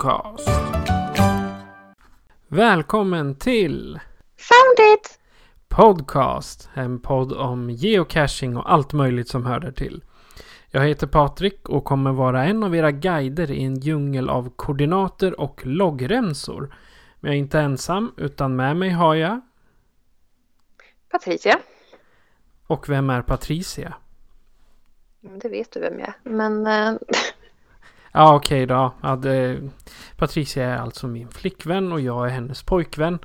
Podcast. Välkommen till Found it! Podcast. En podd om geocaching och allt möjligt som hör där till. Jag heter Patrik och kommer vara en av era guider i en djungel av koordinater och loggremsor. Men jag är inte ensam utan med mig har jag... Patricia. Och vem är Patricia? Det vet du vem jag är. Men eh, Ja okej då. Ja, det, Patricia är alltså min flickvän och jag är hennes pojkvän.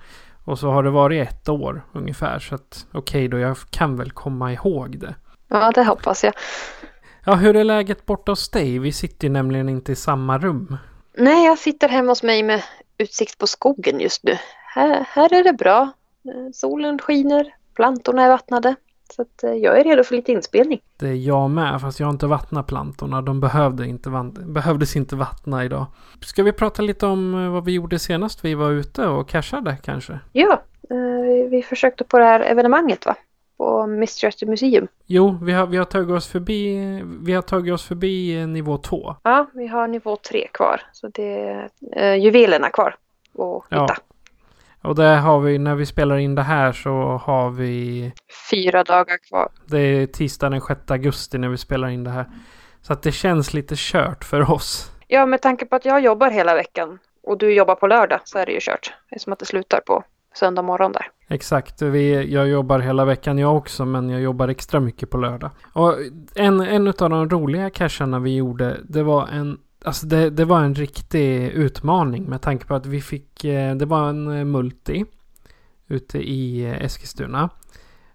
Och så har det varit ett år ungefär. Så att okej då, jag kan väl komma ihåg det. ja, det hoppas jag. Ja, hur är läget borta hos dig? Vi sitter nämligen inte i samma rum. Nej, jag sitter hemma hos mig med utsikt på skogen just nu. Här, här är det bra. Solen skiner, plantorna är vattnade. Så att eh, jag är redo för lite inspelning. Det är jag med, fast jag har inte vattnat plantorna. De behövde inte behövdes inte vattna idag. Ska vi prata lite om eh, vad vi gjorde senast vi var ute och cashade kanske? Ja, eh, vi- försökte på det här evenemanget va? På Mystery Museum. Jo, vi har, vi har tagit oss förbi, vi har tagit oss förbi nivå två. Ja, vi har nivå tre kvar. Så det är eh, juvelerna kvar att Ja. Och där har vi, när vi spelar in det här så har vi, Fyra dagar kvar. det är tisdag den 6 augusti när vi spelar in det här. Så att det känns lite kört för oss. Ja, med tanke på att jag jobbar hela veckan och du jobbar på lördag så är det ju kört. Det är som att det slutar på söndag morgon där. Exakt, vi, jag jobbar hela veckan jag också men jag jobbar extra mycket på lördag. Och en, en av de roliga cacherna vi gjorde det var en Alltså det, det var en riktig utmaning med tanke på att vi fick eh, Det var en eh, multi Ute i eh, Eskilstuna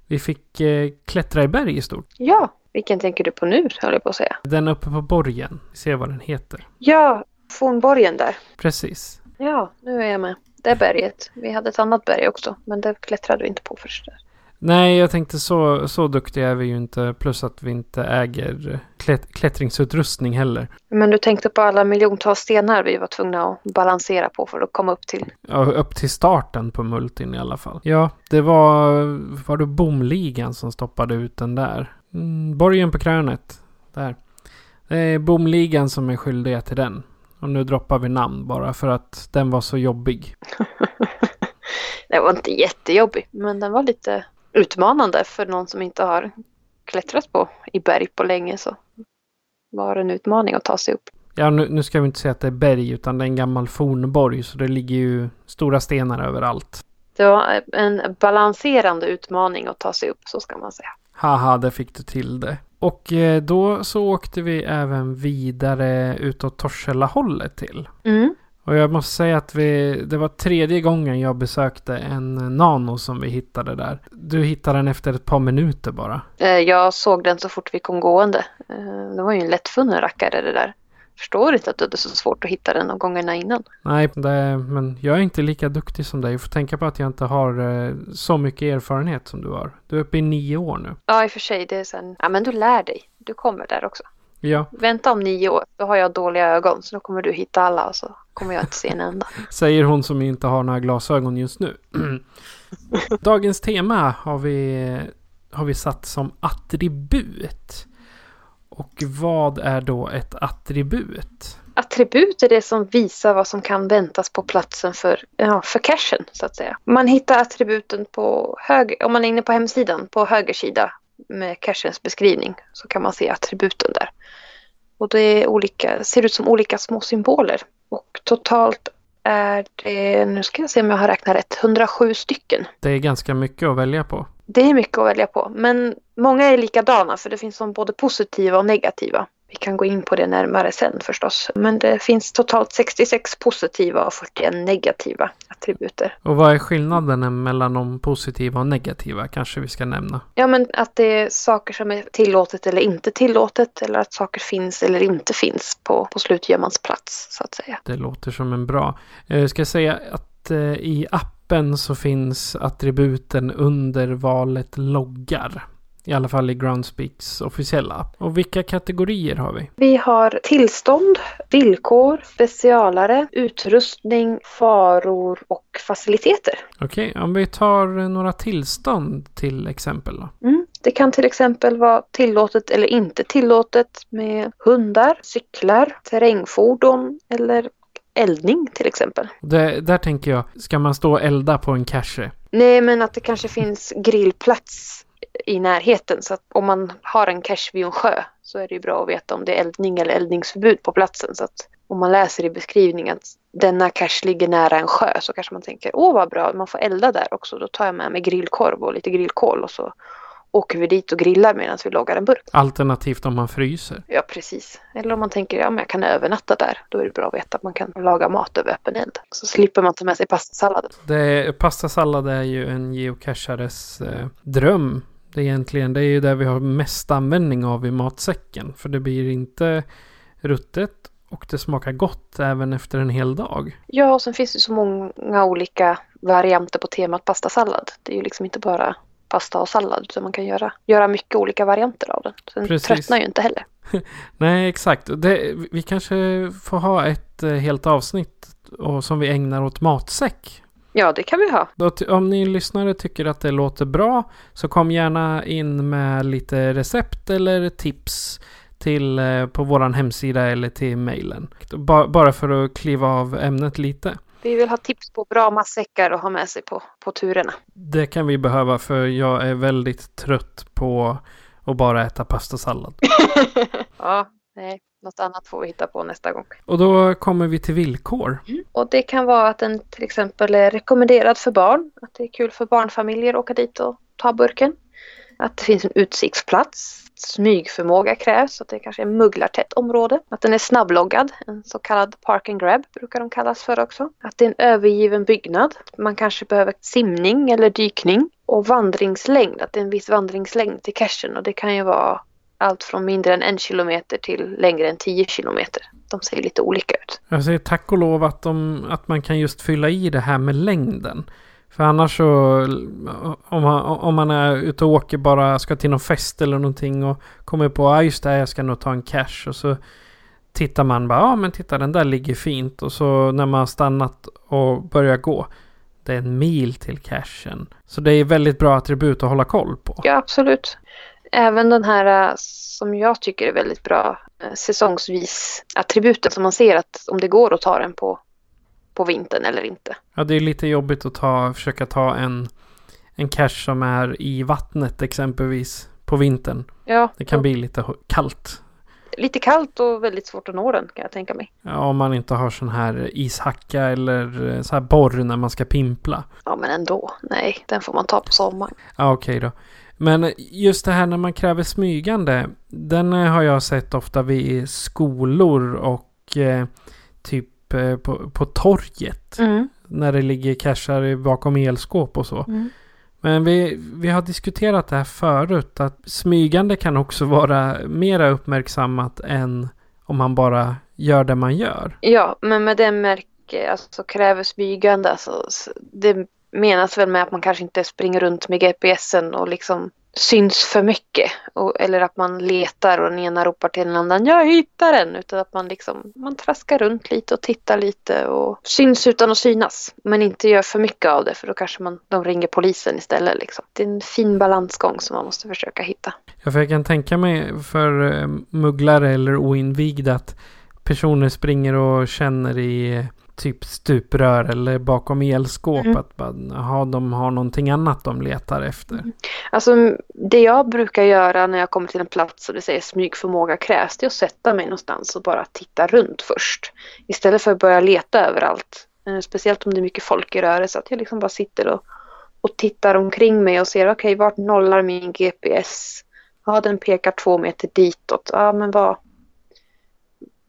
Vi fick klättra i berg i stort. Ja, vilken tänker du på nu höll jag på att säga. Den uppe på borgen. Vi ser vad den heter. Ja, Fornborgen där. Precis. Ja, nu är jag med. Det berget. Vi hade ett annat berg också, men det klättrade vi inte på först. Där. Nej, jag tänkte så, så duktiga är vi ju inte. Plus att vi inte äger klätt, klättringsutrustning heller. Men du tänkte på alla miljontals stenar vi var tvungna att balansera på för att komma upp till. Ja, upp till starten på multin i alla fall. Ja, det var, var det bomligan som stoppade ut den där. Mm, borgen på krönet. Där. Det är bomligan som är skyldiga till den. Och nu droppar vi namn bara för att den var så jobbig. det var inte jättejobbig, men den var lite utmanande för någon som inte har klättrat på i berg på länge så var det en utmaning att ta sig upp. Ja, nu, nu ska vi inte säga att det är berg utan det är en gammal fornborg så det ligger ju stora stenar överallt. Det var en balanserande utmaning att ta sig upp, så ska man säga. Haha, där fick du till det. Och eh, då så åkte vi även vidare utåt Torshälla-hållet till. Mm. Och jag måste säga att vi, det var tredje gången jag besökte en nano som vi hittade där. Du hittade den efter ett par minuter bara. Eh, Jag såg den så fort vi kom gående. Eh, Det var ju en lättfunnen rackare det där. Förstår inte att du hade så svårt att hitta den de gångerna innan. Nej, det, men jag är inte lika duktig som dig. Du får tänka på att jag inte har eh, så mycket erfarenhet som du har. Du är uppe i nio år nu. Ja, i och för sig, det är sen... Ja, men du lär dig. Du kommer där också. Ja, Vänta om nio år, då har jag dåliga ögon så då kommer du hitta alla och så kommer jag inte se en enda. säger hon som inte har några glasögon just nu. Dagens tema har vi, har vi satt som attribut. Och vad är då ett attribut? Attribut är det som visar vad som kan väntas på platsen för, ja, för cachen så att säga. Man hittar attributen på höger, om man är inne på hemsidan på höger sida med cachens beskrivning så kan man se attributen där. Och det olika, ser ut som olika små symboler. Och totalt är det, nu ska jag se om jag har räknat rätt, 107 stycken. Det är ganska mycket att välja på. Det är mycket att välja på, men många är likadana för det finns som både positiva och negativa. Vi kan gå in på det närmare sen förstås. Men det finns totalt 66 positiva och 41 negativa attributer. Och vad är skillnaden mellan de positiva och negativa kanske vi ska nämna? Ja, men att det är saker som är tillåtet eller inte tillåtet eller att saker finns eller inte finns på, på slutgömmans plats så att säga. Det låter som en bra. Jag ska säga att eh, i appen så finns attributen under valet loggar. I alla fall i Groundspeaks officiella app. Och vilka kategorier har vi? Vi har tillstånd, villkor, specialare, utrustning, faror och faciliteter. Okej, om vi tar några tillstånd till exempel då. Mm. Det kan till exempel vara tillåtet eller inte tillåtet med hundar, cyklar, terrängfordon eller eldning till exempel. Det, där tänker jag, ska man stå och elda på en cache? Nej, men att det kanske finns grillplats i närheten. Så att om man har en cache vid en sjö så är det ju bra att veta om det är eldning eller eldningsförbud på platsen. Så att om man läser i beskrivningen att denna cache ligger nära en sjö så kanske man tänker åh vad bra, man får elda där också. Då tar jag med mig grillkorv och lite grillkol och så åker vi dit och grillar medan vi loggar en burk. Alternativt om man fryser. Ja, precis. Eller om man tänker ja, men jag kan övernatta där. Då är det bra att veta att man kan laga mat över öppen eld. Så slipper man ta med sig pastasalladen. Det, pastasallad är ju en geocachares eh, dröm. Det är egentligen det är ju det vi har mest användning av i matsäcken. För det blir inte ruttet och det smakar gott även efter en hel dag. Ja, och sen finns det så många olika varianter på temat pastasallad. Det är ju liksom inte bara pasta och sallad. Så man kan göra, göra mycket olika varianter av den. Så den Precis. tröttnar ju inte heller. Nej, exakt. Det, vi kanske får ha ett eh, helt avsnitt och, som vi ägnar åt matsäck. Ja, det kan vi ha. Om ni lyssnare tycker att det låter bra så kom gärna in med lite recept eller tips till eh, på våran hemsida eller till mejlen. Ba- bara för att kliva av ämnet lite. Vi vill ha tips på bra matsäckar att ha med sig på, på turerna. Det kan vi behöva för jag är väldigt trött på att bara äta pastasallad. ja, nej, något annat får vi hitta på nästa gång. Och då kommer vi till villkor. Och det kan vara att den till exempel är rekommenderad för barn. Att det är kul för barnfamiljer att åka dit och ta burken. Att det finns en utsiktsplats. Smygförmåga krävs, att det kanske är mugglartätt område. Att den är snabbloggad, en så kallad park and grab brukar de kallas för också. Att det är en övergiven byggnad. Man kanske behöver simning eller dykning. Och vandringslängd, att det är en viss vandringslängd till cachen och det kan ju vara allt från mindre än en kilometer till längre än 10 kilometer. De ser lite olika ut. Jag säger tack och lov att, de, att man kan just fylla i det här med längden. För annars så om man, om man är ute och åker bara ska till någon fest eller någonting och kommer på ja just det jag ska nog ta en cash och så tittar man bara ja men titta den där ligger fint och så när man har stannat och börjar gå det är en mil till cashen. Så det är väldigt bra attribut att hålla koll på. Ja, absolut. Även den här äh, som jag tycker är väldigt bra äh, säsongsvis attributen som man ser att om det går att ta den på, på vintern eller inte. Ja, det är lite jobbigt att ta, försöka ta en, en cache som är i vattnet exempelvis på vintern. Ja, Det kan bli lite kallt. lite kallt och väldigt svårt att nå den kan jag tänka mig. Ja, om man inte har sån här ishacka eller eh, så här borr när man ska pimpla. Ja, men ändå. Nej, den får man ta på sommaren. Ja, okej då. Men just det här när man kräver smygande. Den eh, har jag sett ofta vid skolor och eh, typ eh, på, på torget. Mm. När det ligger cashar bakom elskåp och så. Mm. Men vi, vi har diskuterat det här förut. Att smygande kan också vara mera uppmärksammat än om man bara gör det man gör. Ja, men med det märke, alltså kräver smygande, alltså, så det menas väl med att man kanske inte springer runt med GPSen och liksom syns för mycket. Och, eller att man letar och den ena ropar till den andra, jag hittar den. Utan att man liksom, man traskar runt lite och tittar lite och syns utan att synas. Men inte gör för mycket av det för då kanske man, de ringer polisen istället liksom. Det är en fin balansgång som man måste försöka hitta. Ja, för jag kan tänka mig för eh, mugglare eller oinvigda att personer springer och känner i eh, typ stuprör eller bakom elskåp Mm. att bara, aha, de har någonting annat de letar efter. Alltså det jag brukar göra när jag kommer till en plats och det säger smygförmåga krävs, det är att sätta mig någonstans och bara titta runt först. Istället för att börja leta överallt. Eh, Speciellt om det är mycket folk i rörelse. Att jag liksom bara sitter och, och tittar omkring mig och ser okej vart nollar min GPS? Ja den pekar två meter ditåt. Ja men vad,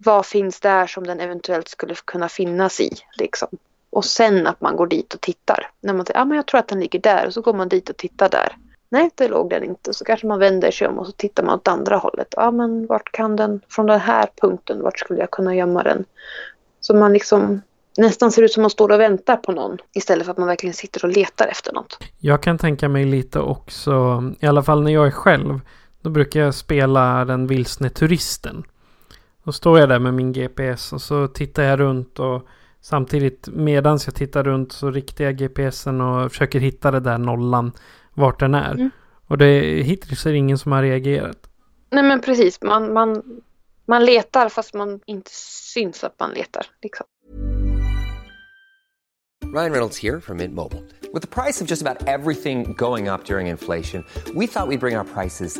vad finns där som den eventuellt skulle kunna finnas i? Liksom. Och sen att man går dit och tittar. När man säger att men jag tror att den ligger där och så går man dit och tittar där. Nej, det låg den inte. Så kanske man vänder sig om och så tittar man åt andra hållet. Ja, men vart kan den, från den här punkten, vart skulle jag kunna gömma den? Så man liksom nästan ser ut som att man står och väntar på någon istället för att man verkligen sitter och letar efter något. Jag kan tänka mig lite också, i alla fall när jag är själv, då brukar jag spela den vilsne turisten. Då står jag där med min GPS och så tittar jag runt och samtidigt medans jag tittar runt så riktar jag GPSen och försöker hitta det där nollan vart den är. Mm. Och det hittills är det ingen som har reagerat. Nej, men precis. Man, man, man letar fast man inte syns att man letar. Liksom. Ryan Reynolds here from Mint Mobile. With the price of just about everything going up during inflation, we thought we'd bring our prices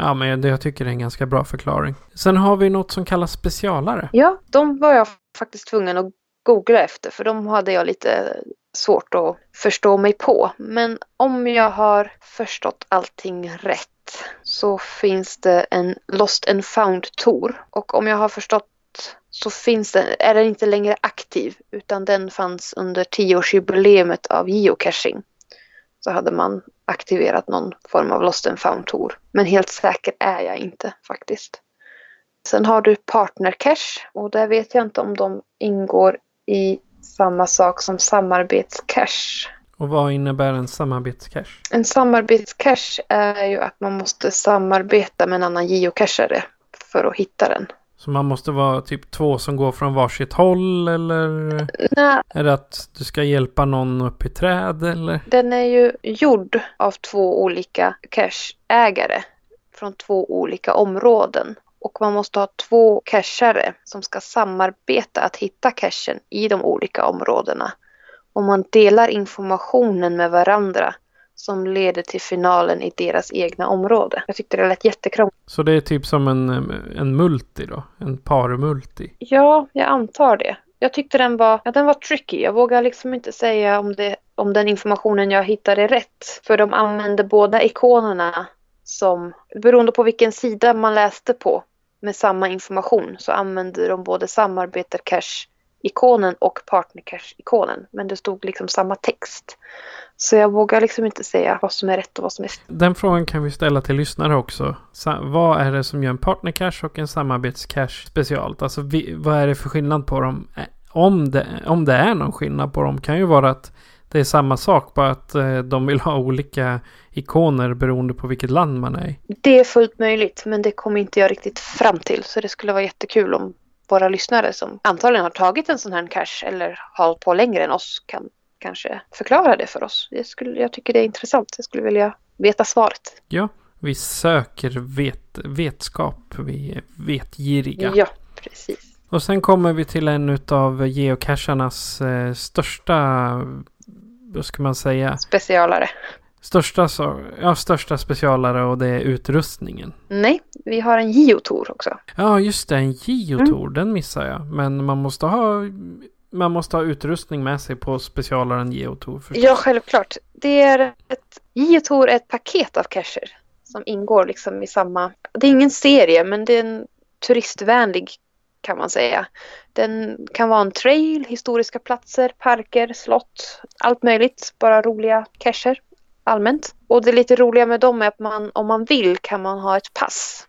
Ja, men det, jag tycker det är en ganska bra förklaring. Sen har vi något som kallas specialare. Ja, de var jag faktiskt tvungen att googla efter för de hade jag lite svårt att förstå mig på. Men om jag har förstått allting rätt så finns det en Lost and found-tour. Och om jag har förstått så finns den, är den inte längre aktiv utan den fanns under tioårsjubileet av geocaching. Så hade man aktiverat någon form av Lost and found-tour. Men helt säker är jag inte faktiskt. Sen har du Partner Cache och där vet jag inte om de ingår i samma sak som samarbetscache. Och vad innebär en samarbetscache? En samarbetscache är ju att man måste samarbeta med en annan geocachare för att hitta den. Så man måste vara typ två som går från varsitt håll eller Nej, är det att du ska hjälpa någon upp i träd eller? den är ju gjord av två olika cacheägare från två olika områden. Och man måste ha två cachare som ska samarbeta att hitta cachen i de olika områdena. Och man delar informationen med varandra som leder till finalen i deras egna område. Jag tyckte det lät jättekrångligt. Så det är typ som en, en multi då? En parmulti? Ja, jag antar det. Jag tyckte den var, ja, den var tricky. Jag vågar liksom inte säga om, det, om den informationen jag hittade är rätt. För de använde båda ikonerna som, beroende på vilken sida man läste på med samma information så använde de både samarbetar-cache-ikonen och partner-cache-ikonen. Men det stod liksom samma text. Så jag vågar liksom inte säga vad som är rätt och vad som är fel. Den frågan kan vi ställa till lyssnare också. Sa vad är det som gör en partnercache och en samarbetscache specialt? Alltså vi, vad är det för skillnad på dem? Eh, Om det, om det är någon skillnad på dem kan ju vara att det är samma sak bara att eh, de vill ha olika ikoner beroende på vilket land man är i. Det är fullt möjligt men det kommer inte jag riktigt fram till. Så det skulle vara jättekul om våra lyssnare som antagligen har tagit en sån här cache eller har hållit på längre än oss kan kanske förklara det för oss. Jag, skulle, jag tycker det är intressant. Jag skulle vilja veta svaret. Ja, vi söker vet, vetskap. Vi är vetgiriga. Ja, precis. Och sen kommer vi till en av geocachernas eh, största, vad ska man säga, Specialare. Största, så, ja, största specialare och det är utrustningen. Nej, vi har en geotour också. Ja, just det, en geotour, den missar jag. Men man måste ha, man måste ha utrustning med sig på specialaren geotour. förstås. Ja, självklart. Det är ett, geotour är ett paket av cacher som ingår liksom i samma... Det är ingen serie, men det är en turistvänlig kan man säga. Den kan vara en trail, historiska platser, parker, slott, allt möjligt. Bara roliga cacher allmänt. Och det lite roliga med dem är att man, om man vill kan man ha ett pass.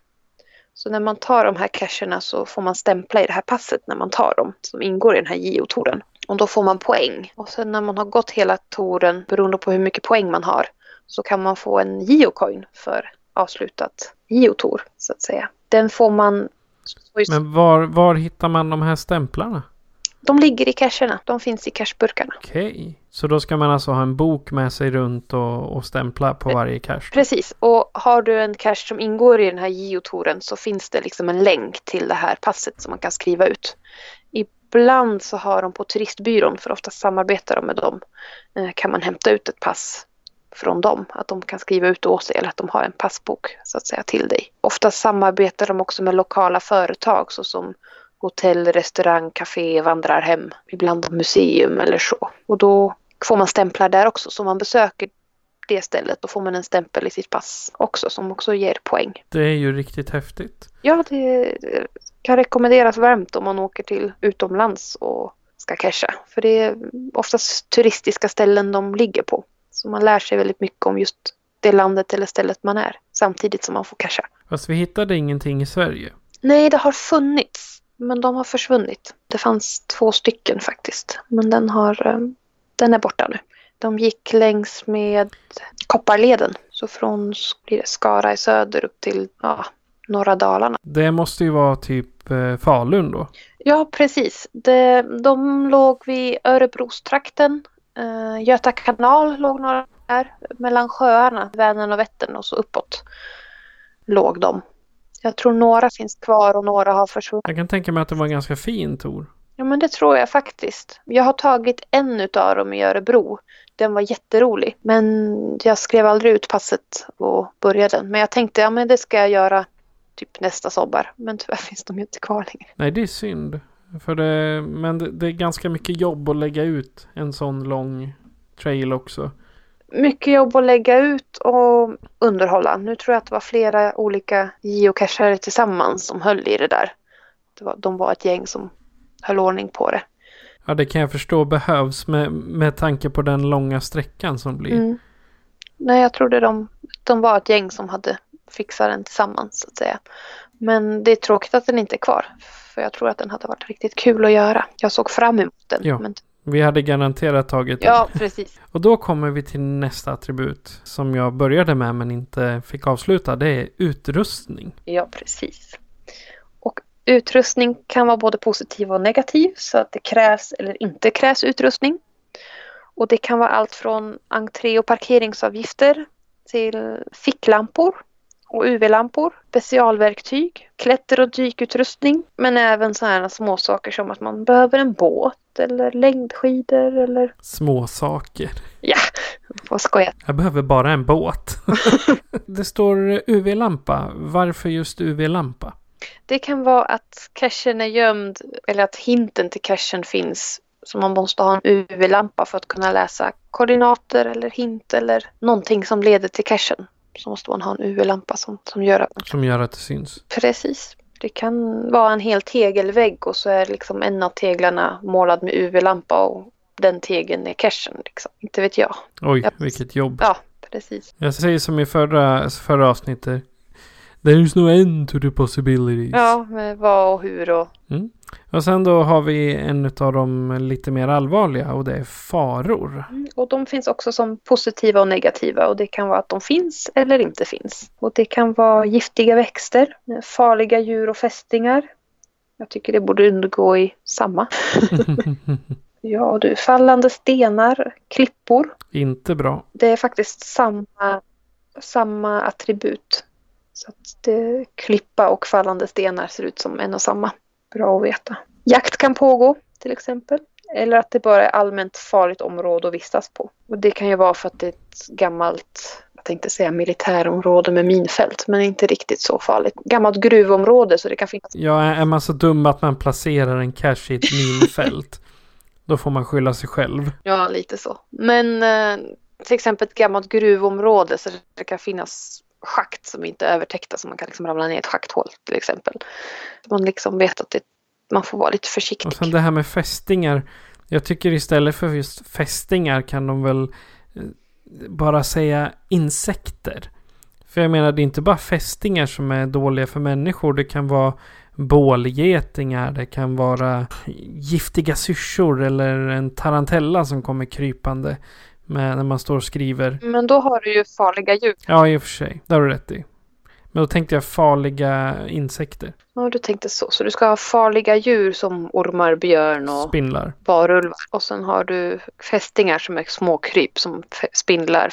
Så när man tar de här cacherna så får man stämpla i det här passet när man tar dem som ingår i den här geotoren. Och då får man poäng. Och sen när man har gått hela toren, beroende på hur mycket poäng man har, så kan man få en geocoin för avslutat geotor så att säga. Den får man... Men var, var hittar man de här stämplarna? De ligger i cacherna. De finns i cashburkarna. Okej. Så då ska man alltså ha en bok med sig runt och, och stämpla på varje cache? Precis. Och har du en cache som ingår i den här geotoren så finns det liksom en länk till det här passet som man kan skriva ut. Ibland så har de på turistbyrån, för ofta samarbetar de med dem, eh, kan man hämta ut ett pass från dem. Att de kan skriva ut åt sig eller att de har en passbok så att säga till dig. Ofta samarbetar de också med lokala företag såsom hotell, restaurang, café, vandrarhem, ibland museum eller så. Och då får man stämplar där också. Så man besöker det stället då får man en stämpel i sitt pass också som också ger poäng. Det är ju riktigt häftigt. Ja, det kan rekommenderas varmt om man åker till utomlands och ska casha. För det är oftast turistiska ställen de ligger på. Så man lär sig väldigt mycket om just det landet eller stället man är samtidigt som man får casha. Fast vi hittade ingenting i Sverige. Nej, det har funnits. Men de har försvunnit. Det fanns två stycken faktiskt. Men den, har, eh, den är borta nu. De gick längs med Kopparleden. Så från Skara i söder upp till ja, norra Dalarna. Det måste ju vara typ eh, Falun då? Ja, precis. Det, de låg vid Örebrostrakten. Uh, Göta kanal låg några där. Mellan sjöarna, Vänern och Vättern och så uppåt låg de. Jag tror några finns kvar och några har försvunnit. Jag kan tänka mig att det var en ganska fin tour. Ja men det tror jag faktiskt. Jag har tagit en utav dem i Örebro. Den var jätterolig. Men jag skrev aldrig ut passet och började. Men jag tänkte ja men det ska jag göra typ nästa sommar. Men tyvärr finns de ju inte kvar längre. Nej det är synd. För det, men det, det är ganska mycket jobb att lägga ut en sån lång trail också mycket jobb att lägga ut och underhålla. Nu tror jag att det var flera olika geocachare tillsammans som höll i det där. Det var, de var ett gäng som höll ordning på det. Ja, det kan jag förstå behövs med, med tanke på den långa sträckan som blir. Mm. Nej, jag trodde de, de var ett gäng som hade fixat den tillsammans så att säga. Men det är tråkigt att den inte är kvar. För jag tror att den hade varit riktigt kul att göra. Jag såg fram emot den. Ja. Men vi hade garanterat tagit den. Ja, precis. Och då kommer vi till nästa attribut som jag började med men inte fick avsluta. Det är utrustning. Ja, precis. Och utrustning kan vara både positiv och negativ så att det krävs eller inte krävs utrustning. Och det kan vara allt från entré och parkeringsavgifter till ficklampor och UV-lampor, specialverktyg, klätter och dykutrustning men även sådana små saker som att man behöver en båt eller längdskidor eller... Små saker. Ja, vad skoja. Jag behöver bara en båt. det står UV-lampa. Varför just UV-lampa? Det kan vara att cachen är gömd eller att hinten till cachen finns. Så man måste ha en UV-lampa för att kunna läsa koordinater eller hint eller någonting som leder till cachen. Så måste man ha en UV-lampa som, som gör att... Som gör att det syns. Precis. Det kan vara en hel tegelvägg och så är liksom en av teglarna målad med UV-lampa och den tegeln är cashen. Liksom. Inte vet jag. Oj, jag... vilket jobb. Ja, precis. Jag säger som i förra, förra avsnittet. There is no end to the possibilities. Ja, med vad och hur och... Mm. Och sen då har vi en av de lite mer allvarliga och det är faror. Mm, och de finns också som positiva och negativa och det kan vara att de finns eller inte finns. Och det kan vara giftiga växter, farliga djur och fästingar. Jag tycker det borde undgå i samma. ja du, fallande stenar, klippor. Inte bra. Det är faktiskt samma, samma attribut. Så att det, klippa och fallande stenar ser ut som en och samma. Bra att veta. Jakt kan pågå till exempel. Eller att det bara är allmänt farligt område att vistas på. Och det kan ju vara för att det är ett gammalt, jag tänkte säga militärområde med minfält, men inte riktigt så farligt. Gammalt gruvområde så det kan finnas. Ja, är man så dum att man placerar en cache i ett minfält, då får man skylla sig själv. Ja, lite så. Men eh, till exempel ett gammalt gruvområde så det kan finnas schakt som inte är övertäckta så man kan liksom ramla ner i ett schakthål till exempel. Man liksom vet att det, man får vara lite försiktig. Och sen det här med fästingar. Jag tycker istället för just fästingar kan de väl eh, bara säga insekter. För jag menar, det är inte bara fästingar som är dåliga för människor. Det kan vara bålgetingar, det kan vara giftiga syrsor eller en tarantella som kommer krypande med, när man står och skriver. Men då har du ju farliga djur. Ja, i och för sig. Det har du rätt i. Men då tänkte jag farliga insekter. Ja, du tänkte så. Så du ska ha farliga djur som ormar, björn och Spindlar. varulvar. Och sen har du fästingar som är små kryp som spindlar,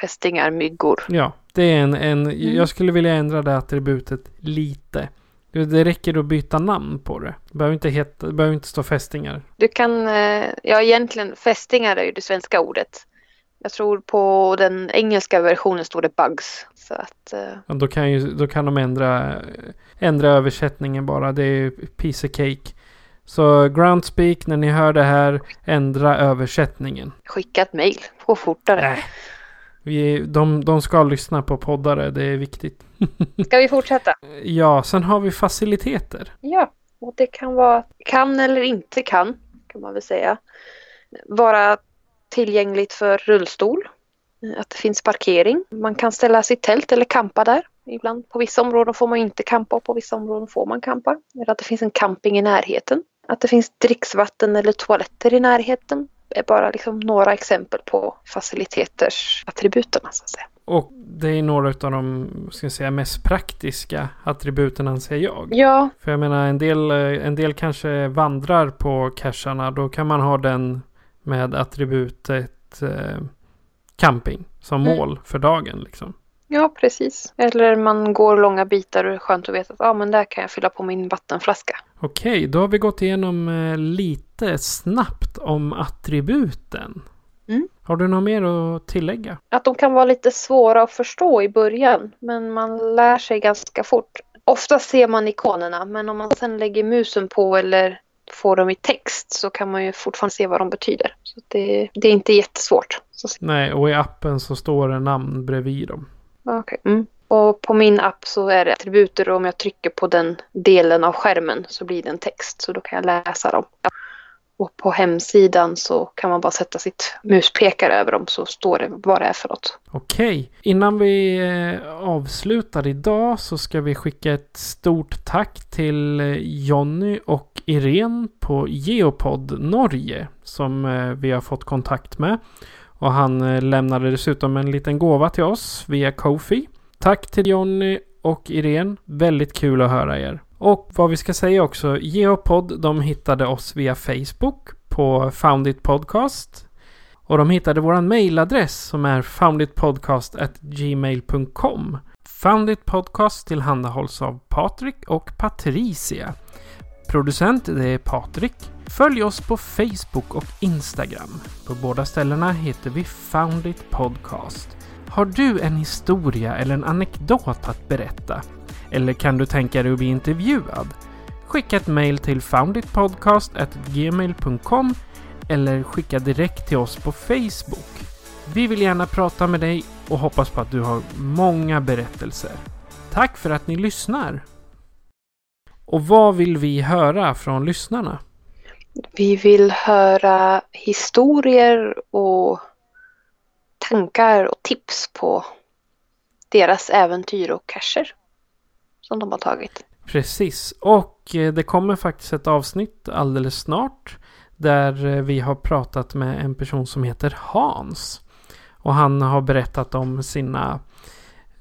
fästingar, myggor. Ja, det är en, en... Jag skulle vilja ändra det attributet lite. Det räcker att byta namn på det. Det behöver inte, heta, det behöver inte stå fästingar. Du kan, eh, ja egentligen fästingar är ju det svenska ordet. Jag tror på den engelska versionen står det bugs. Så att, eh, Ja, då, kan ju, då kan de ändra, ändra översättningen bara. Det är piece of cake. Så Groundspeak, när ni hör det här, ändra översättningen. skicka ett mejl, gå fortare. Äh. Vi, de, de ska lyssna på poddare, det är viktigt. Ska vi fortsätta? Ja, sen har vi faciliteter. Ja, och det kan vara, kan eller inte kan, kan man väl säga, vara tillgängligt för rullstol. Att det finns parkering. Man kan ställa sitt tält eller campa där. Ibland på vissa områden får man inte campa och på vissa områden får man campa. Eller att det finns en camping i närheten. Att det finns dricksvatten eller toaletter i närheten är bara liksom några exempel på faciliteters attributerna så att säga. Och det är några av de ska säga, mest praktiska attributen anser jag. Ja, För jag menar en del, en del kanske vandrar på cacherna. Då kan man ha den med attributet eh, camping som Mm. mål för dagen. Liksom. Ja precis. Eller man går långa bitar och det är skönt att veta att ah, men där kan jag fylla på min vattenflaska. Okej, då har vi gått igenom eh, lite snabbt om attributen. Mm. Har du något mer att tillägga? Att de kan vara lite svåra att förstå i början, men man lär sig ganska fort. Ofta ser man ikonerna, men om man sen lägger musen på eller får dem i text så kan man ju fortfarande se vad de betyder. Så det, det är inte jättesvårt. Nej, och i appen så står det namn bredvid dem. Ah, okay. mm. Och på min app så är det attributer och om jag trycker på den delen av skärmen så blir det en text, så då kan jag läsa dem. Och på hemsidan så kan man bara sätta sitt muspekare över dem så står det vad det är för något. Okej, innan vi eh, avslutar idag så ska vi skicka ett stort tack till eh, Jonny och Irene på Geopod Norge som eh, vi har fått kontakt med. Och han eh, lämnade dessutom en liten gåva till oss via Kofi. Tack till Jonny och Irene. Väldigt kul att höra er. Och vad vi ska säga också, Geopod de hittade oss via Facebook på Foundit Podcast. Och de hittade vår mailadress som är founditpodcast.gmail.com. Foundit Podcast tillhandahålls av Patrik och Patricia. Producent det är Patrik. Följ oss på Facebook och Instagram. På båda ställena heter vi Foundit Podcast. Har du en historia eller en anekdot att berätta? Eller kan du tänka dig att bli intervjuad? Skicka ett mail till founditpodcast.gmail.com eller skicka direkt till oss på Facebook. Vi vill gärna prata med dig och hoppas på att du har många berättelser. Tack för att ni lyssnar! Och vad vill vi höra från lyssnarna? Vi vill höra historier och tankar och tips på deras äventyr och cacher som de har tagit. Precis, och eh, det kommer faktiskt ett avsnitt alldeles snart där eh, vi har pratat med en person som heter Hans. Och han har berättat om sina,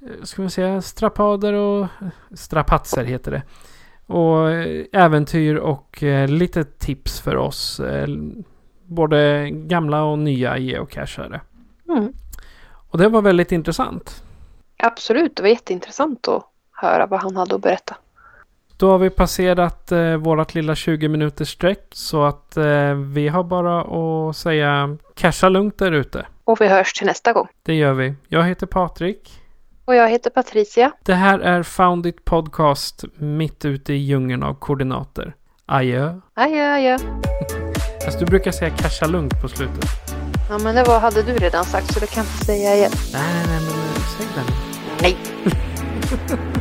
eh, ska man säga, strapader och strapatser heter det. Och eh, äventyr och eh, lite tips för oss. eh, Både gamla och nya geocachare. Mm. Och det var väldigt intressant. Absolut, det var jätteintressant att höra vad han hade att berätta. Då har vi passerat eh, vårat lilla 20 minuters streck så att eh, vi har bara att säga casha lugnt där ute. Och vi hörs till nästa gång. Det gör vi. Jag heter Patrik. Och jag heter Patricia. Det här är Found It Podcast mitt ute i djungeln av koordinater. Adjö. Adjö, adjö. Fast du brukar säga casha lugnt på slutet. Ja, men det var, hade du redan sagt så det kan jag inte säga igen. Nej, nej, nej, men säg den. Nej.